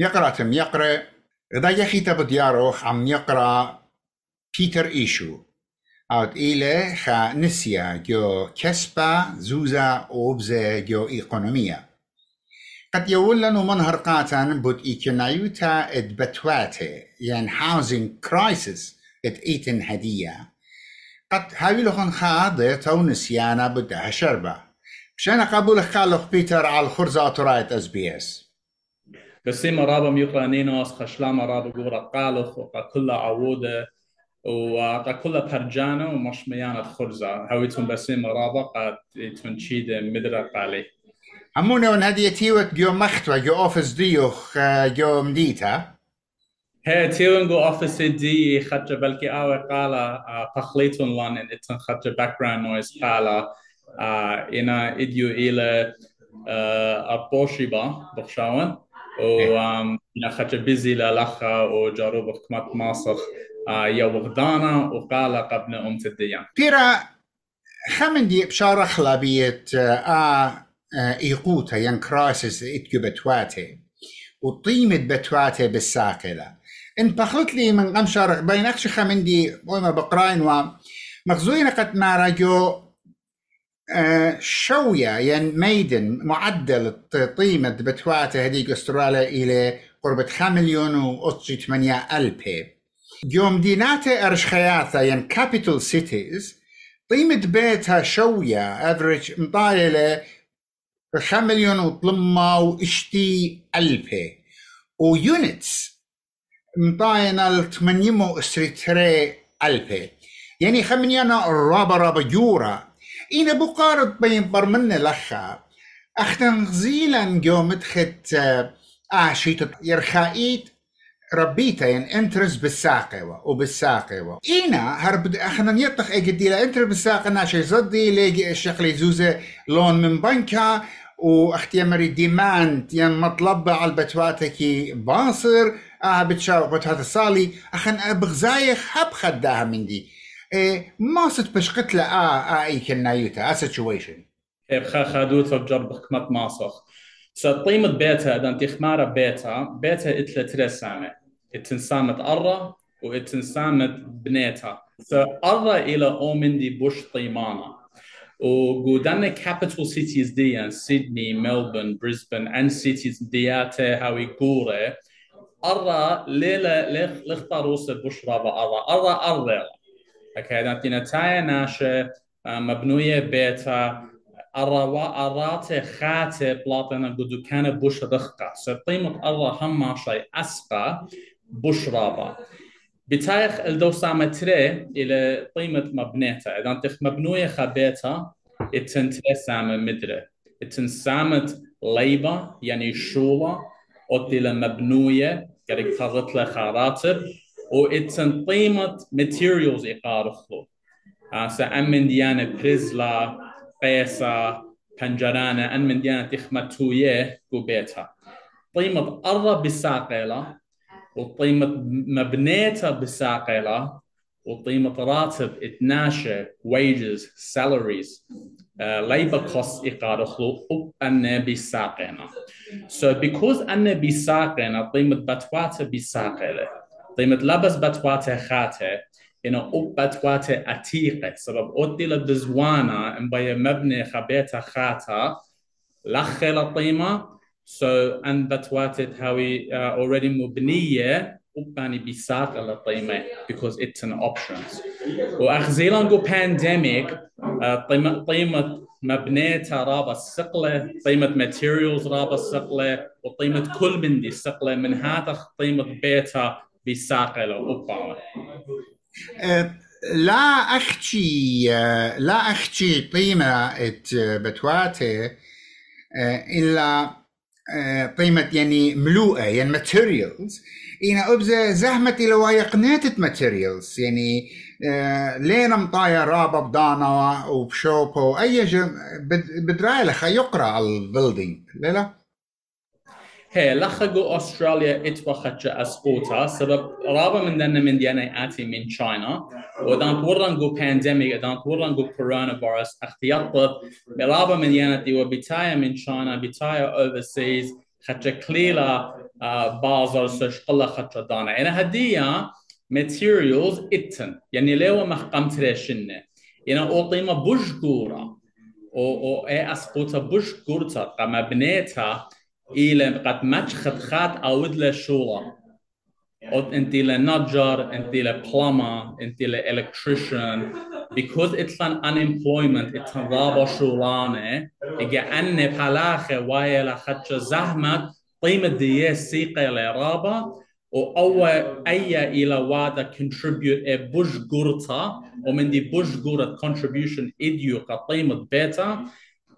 يقرأ تم يقرأ إذا يخي تبدياروخ عم يقرأ بيتر إيشو. أو إلى خا نسيا جو كسبا زوزا أوبزا جو إيقونوميا. قد يقول لنا منهر قاتن بود إيكنايوتا إد بتواتي يعني housing crisis إد إيتن هدية. قد هاوي لخن خاضي تو نسيانا بدها شربة مشان قبول خالق بيتر على الخرزة ترايت أس بي إس. بسيما رابا ميقرا نينوس خشلاما رابا قورا قالخ وقا كل عودة وقا كل برجانة ومش ميانة خرزة. هاويتون بسيما رابا قد تنشيد مدرة قالي. عمونا ون هدي تيوت جو مختوى جو أوفيس ديوخ جو مديتا؟ هي تيون جو أوفيس دي خدجة بلكي آوي قالا بخليتون لأن ان اتن خدجة باكراوند نويز قالا. إنا إديو إلى أبوشيبا بخشاون. و خدجة بيزي للخا وجاروب كمات ماسخ يا وغدانا وقالا قبل ام تديان بيرا خمن دي بشارة خلابية آه إيقوتا ين كراسس إتكو بتواتي وطيمة بتواتي بالساقلة. إن بخلط لي من قمشار بين أخش خمندي وما بقراين و مخزوين قد ما راجو شوية ين ميدن معدل طيمة بتواتي هديك أستراليا إلى قربة 5 مليون و 8 ألف يوم ديناتي أرش خياثة ين كابيتال سيتيز قيمة بيتها شوية افريج مطايلة 5 مليون وطلما واشتي ألفة ويونتس مطاينة ال 800 استريتري ألفة يعني خمنيانا رابا رابا جورا إنا بقارد بين برمنا لخا. أختن غزيلا جو مدخت آه شيت يرخائيت ربيتا يعني انترس بالساقوة وبالساقوة إينا هرب اخنا نيطخ اجدي لا انتر بالساقة ناشي صدي لاقي الشغلي زوزة لون من بنكا وأختي مري ديماند ين مطلب على البتواتكي باصر آه بتشاو بتوات الصالي. اخن بغزايخ هب خداها من دي إيه ما ست بشقت له آه آه إي كنايوتا ا سيتويشن بخا خادوت بجرب خمت ماسخ. سطيمة بيتا انت خمارة بيتا بيتا اتلا ترى سامة. اتنسامة أرى واتنسامة بنيتا فأرى إلى أومندي بوش طيمانة. وقدامنا كابيتال سيتيز دي سيدني ملبورن بريسبن أن سيتيز دياته هاوي قورة أرى ليلة ليخ لختاروس بوش رابا أرى أرى أرى بيتا أرى أراته خاتة بلاطنا قدو كان بوش رخقة سقيمة أرى هم شيء أسقى بوش رابا بتايخ الدوسامة تري إلى قيمة مبنيتها إذا أنت مبنوية خبيتها اتن تري سامة مدرة اتن سامة ليبا يعني شولة أتي مبنوية قررت له خراتب واتن قيمة materials إقارخلو آه سأمن ديانة بريزلا قيسا بنجرانا أن من ديانة تخمتوية قبيتها قيمة أرى بالساقيلة وقيمة مبنيتها بالساقلة وقيمة راتب 12 wages salaries uh, labor costs إقارخلو أن بالساقنا so because أن بالساقنا قيمة بتواتا بالساقلة قيمة لبس بتواتا خاتة إن أب بتواتا أتيقة سبب أدي لبزوانا بيا مبني خبيتا خاتا لخل القيمة So it how we uh, already مبنية وباني بيساق القيمة because it's an option. وأخزيلان جو pandemic قيمة قيمة مبنيتها رابا السقلة قيمة materials رابا السقلة وقيمة كل من دي السقلة من هذا قيمة بيتها بيساق وباني. لا أختي لا أختي قيمة بتواتي إلا قيمة يعني ملوءة يعني ماتيريالز إنا أبزة زحمة لو قناتة ماتيريالز يعني لين مطايا رابا بدانا وبشوبو أي بدراي لخا يقرأ البيلدينج لا لا هي لخقوا استراليا اتوختش اسقوطا سبب رابا من دنا من ديانا اتي من تشاينا ودان كورانجو بانديميك دان كورانجو كورونا فيروس اختيار رابا من ديانا دي وبتايا من تشاينا بتايا اوفرسيز خدش كليلا بازر سش قلا خطر دانا يعني هدية materials اتن يعني لو محقم تريشنة يعني أو قيمة بوش قورا أو أو اي اسقوطة بوش قام بنيتها إلى قد ماتش خد خات أود لشولا انت لنجار أنت لبلما أنت لإلكتريشن because it's an unemployment it's a raba shulane إجا أن بحلاخة ويا لخدش زحمة قيمة دي سيقة لرابا أو أي إلى وادا contribute a bush قرطة ومن دي bush قرط contribution إديو قيمة بيتا.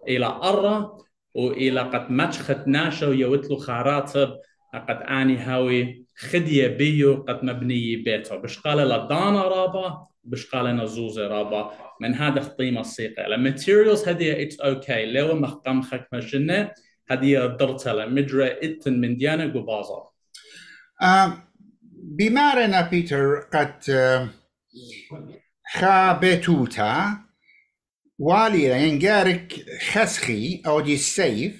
إلى أرى. وإلى قد مشخت ناشو يوتلو خاراتب قد آني هاوي خدية بيو قد مبنية بيتو. بشقالة لدانا رابا بشقالة نزوزة رابا. من هذا قيمة السيقة. الماتيريالز هذه اتس أوكي لو مخقم خك مجنة هذه درتها مجرى إتن من ديانا قبازة آه بمارنا بيتر قد آه خا بيتوتا والي ينقارك خسخي أو دي السيف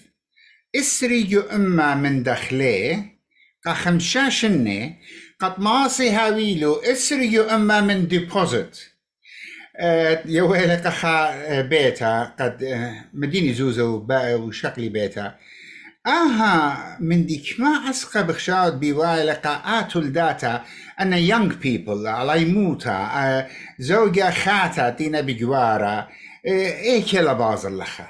إسري أما من دخليه قا خمشاشنه قد ماسي هاويلو إسري أما من ديبوزيت. أه يوهلك خا بيتا قد أه مديني زوزو وشكلي بيتا. آها من ديك ما اسقى بخشاد بيوالقا اتو الداتا أنا يونغ بيبل على يموتا زوجة خاتا تينا بجوارا إيه كلا باز اللخا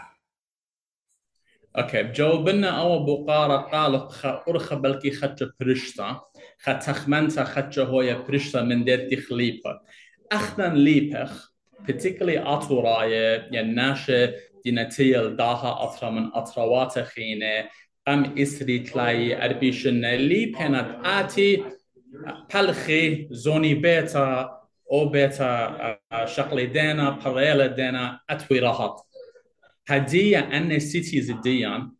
أوكي جاوبنا أو بقارة قال خا ارخى بلكي خدش برشتا خا تخمنتا خدش هويا برشتا من ديت خليبة أخنا ليبخ particularly اتورايا يعني ناشا ديناتيل داها أطرا من أطروات خينة قم إسري تلاي أربيشن لي بينات آتي بلخي زوني بيتا أو بيتا شغلي دينا باريلا دينا اتوي راحت هدية أن سيتيز ديان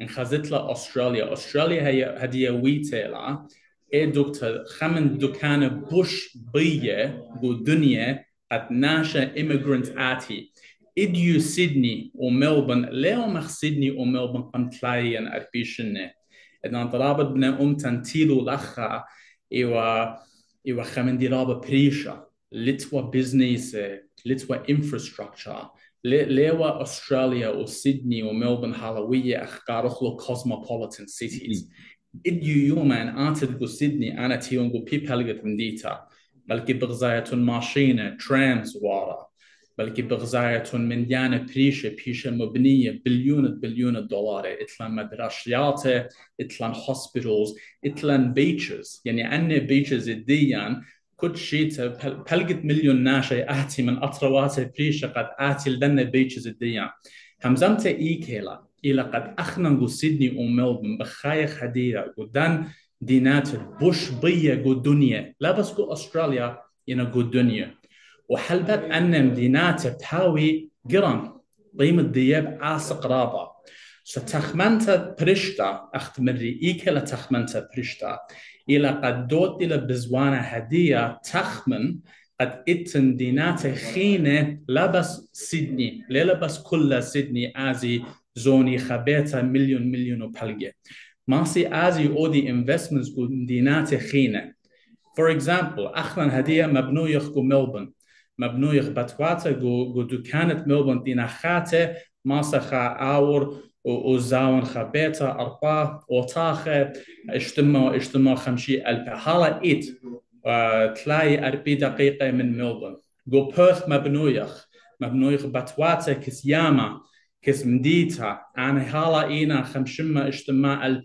ان خزت له أستراليا. أستراليا هي هدية ويتيلا. اي دكتور خمن دكان بوش بية بو دنيا قد ناشا immigrant آتي. اديو سيدني وملبون ليو مخ سيدني وملبون قم تلاين أربيشنة؟ اذا ضرابت بنا أم تنتيلو لخا إيوا إيوا خمن دي رابا بريشا. لتوا بزنس لتوا انفراستراكشر ليوا استراليا وسيدني وملبون حالوية اخقارخ لو كوزموبوليتان سيتيز اديو يوما انتد سيدني أنا تيونغو بيبلغت مديتا بلكي بغزاية ماشينة ترامز وارا بلكي بغزاية من ديانة بريشة بيشة مبنية بليون بليون دولار اتلان مدرشيات اتلان هوسبيتالز اتلان بيتشز يعني أن بيتشز الديان كل شيء بلقت مليون ناشي آتي من أطروات بريشة قد آتي لدن بيتشز الديان. همزمت إيكيلا إلى قد أخنن سيدني وملبن بخايخ هدية قدان دينات بوش بيا قو دنيا. لا بس قو أستراليا ينا قو دنيا. وحلبت أن مدينات بتاوي قرن. قيمة دياب عاسق رابع. ستخمنت برشتا أختمري إيكلا تخمنت برشتا إلى قد دوت إلى بزوانة هدية تخمن قد اتن دينات خينة لبس سيدني لبس كل سيدني آزي زوني خبيتا مليون مليون وبلغي ماسي آزي أودي investments دينات خينة For example أخنا هدية مبنوية خو ملبون مبنوية بتواتا جو جو دكانة ملبون دينا خاتة ماسا خا آور وزاون خبيتا أربا وطاخة اجتماع إجتماع خمشي ألف. حالا إيت تلاقي أربي دقيقة من ملبون جو بيرث مبنوية مبنوية بتواتا كسياما كس مديتا. أنا حالا إينا خمشمة إجتماع ألف.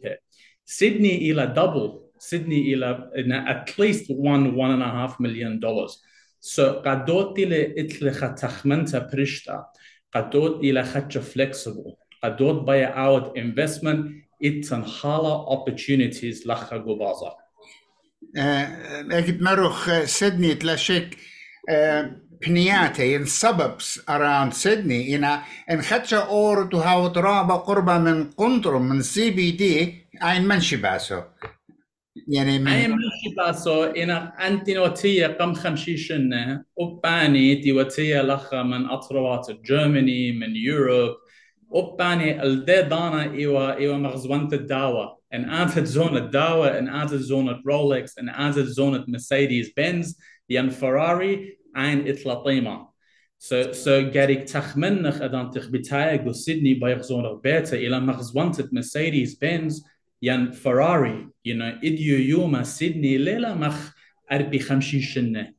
سيدني إلى دبل. سيدني إلى at least one one and a half million dollars. So قدوت إلى إتل خطخمنتا بريشتا قدوت إلى خطش flexible. قدوت buy out investment. إتن حالا opportunities. لخا قبازا أجد مروخ سيدني تلاشيك بنياتي in suburbs around Sydney إن إن خدشة أور تهاو ترابة قربة من قنطرم من سي بي دي أين منشي باسو يعني من أي ماشي باسو إن أنت نوتية قم خمشيشن أباني دي وتية لخا من أطروات جيرماني من يوروب. أباني الدي دانا إيوا إيوا مغزونة الدعوة انقاذت زونة داوا انقاذت زونة رولكس انقاذت زونة مرسيدس بنز ين فراري عين اتلا طيمة سو سو جاريك تخمنخ ادان تخبتايا جو سيدني بايغ زونة بيتا إلى مغزوانتت مرسيدس بنز ين فراري. يو اديو يوما سيدني ليلة مخ أربي خمشين شنة.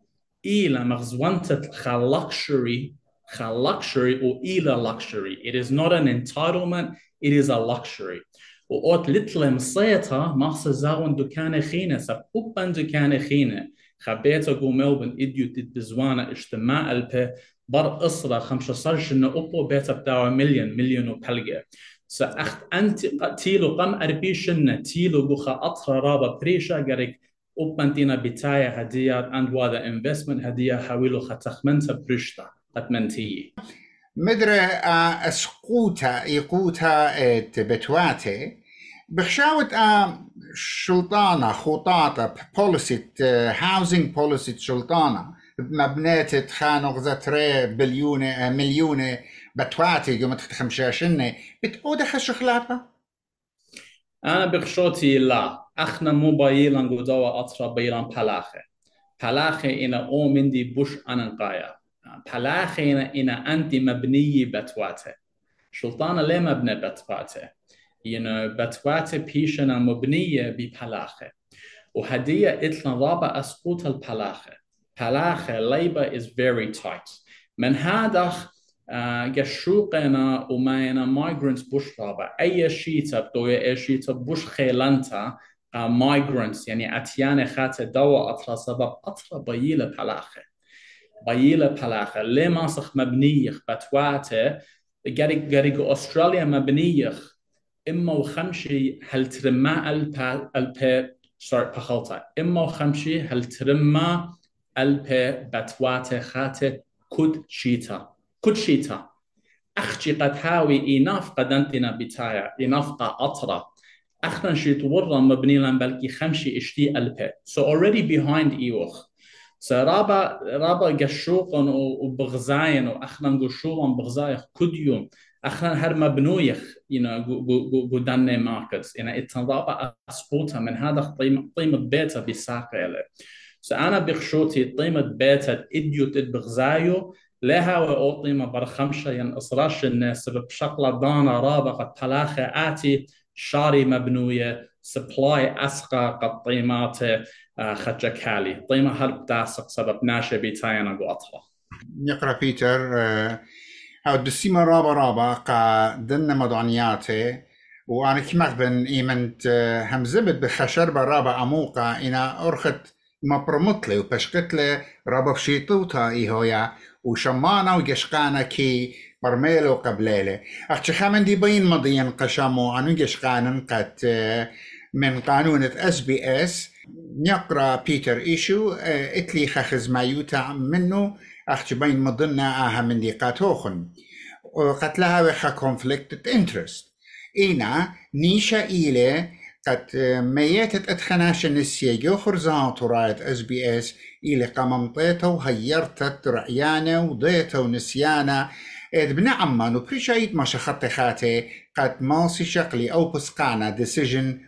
إلى مغزوانتت خا خا luxury أو إلى luxury. It is not an entitlement it is a luxury. وقوت لتلم صيتا مخص زاون دكان خينة سبوبان دكان خينة. خبيتا قو ملبن إديو تدزوانا اجتماع البي بر إصرا خمسة صرش إنه أبو بيتا بتاع مليون مليون وبلغة سأخت أنت تيلو قم أربيشنا تيلو قوخا أطرا رابا بريشا قريك. أبنتينا بتايا هديات عند وادا انفستمنت هدية حاولو خطخمنتا برشتا أتمنتي. مدري اسقوتا يقوتا بتواتي بخشاوت شلطانة خطاطة بوليسي هاوزنج بوليسي شلطانة. مبنيت خانق زتري بليونة مليونة بتواتي قمت خمشاشنة بتقود خش خلافة أنا بخشوتي لا. أخنا مو بايلان قدوا أطرا بايلان بلاخة. بلاخة إنا أو مندي بوش أنقايا بلاخة إنا إنا أنت مبنية بتواتة. شلطانة ليه مبنى بتواتة؟ you know, بتواتة بيشنا مبنية ببلاخة. وهدية إتلان رابع أسقوط البلاخة. بلاخة labor is very tight. من هذا قشوقنا وماينا migrants بوش رابع. أي شيء بدوية أي شيء بوش خيلانتا migrants يعني أتيانة خاتة دوا أطرا سبب أطرا بيلة بلاخة. بيلة بلاخة ليه ماسخ مبنيخ بتواته قريق قريق أستراليا مبنيخ إما وخمشي هل ترما البا البا سوري بخلطة إما وخمشي هل ترما البا بتواته خاتة كود شيتا كود شيتا أخشي قد هاوي إناف قدنتنا بتايا إناف أطرا أخنا شيت ورا مبني لن بلكي خمشي اشتي البا so already behind إيوخ سرابا رابا قشوقن وبغزاين واخنا قشوقن بغزايخ كل يوم اخنا هر مبنويخ know قدامنا ماركتس يعني اتن رابا اسبوتا من هذا قيمة قيمة بيتا بساقة له سأنا بخشوتي قيمة بيتا اديو تدبغزايو لها وأوطيمة برخمشة ين إصراش الناس بشكل دانا رابا قد تلاخي آتي شاري مبنوية سبلاي أسقى قد قيماته خجا كالي. طيما هل داسق سبب ناشا بيتاينا قواتها يقرأ بيتر أو دسيما رابا رابا قا دن مدعنياتي وأنا كما بن إيمنت هم زبت بخشر رابا أموقا إنا أرخت ما برمطلي وبشقتلي رابا بشيطوتا إيهويا وشمانا وقشقانا كي برميلو قبليلي أختي خامن دي بين مضيين قشامو أنو قشقانا قد من قانون اس بي اس نقرأ بيتر ايشو اتلي خخز ما يوتا منه اخش بين مضنا آها من ديقاتوخن وقتلها وخا كونفليكت انترست اينا نيشا إيلي قد ميتت اتخناش النسية جوخر زانتو رايت اس بي اس إلي قممطيته وهيرتت رعيانه وضيته ونسيانه إذ بنعمان وبريشايت ما شخطي خاتي قد ماسي شقلي أو بسقانا ديسيجن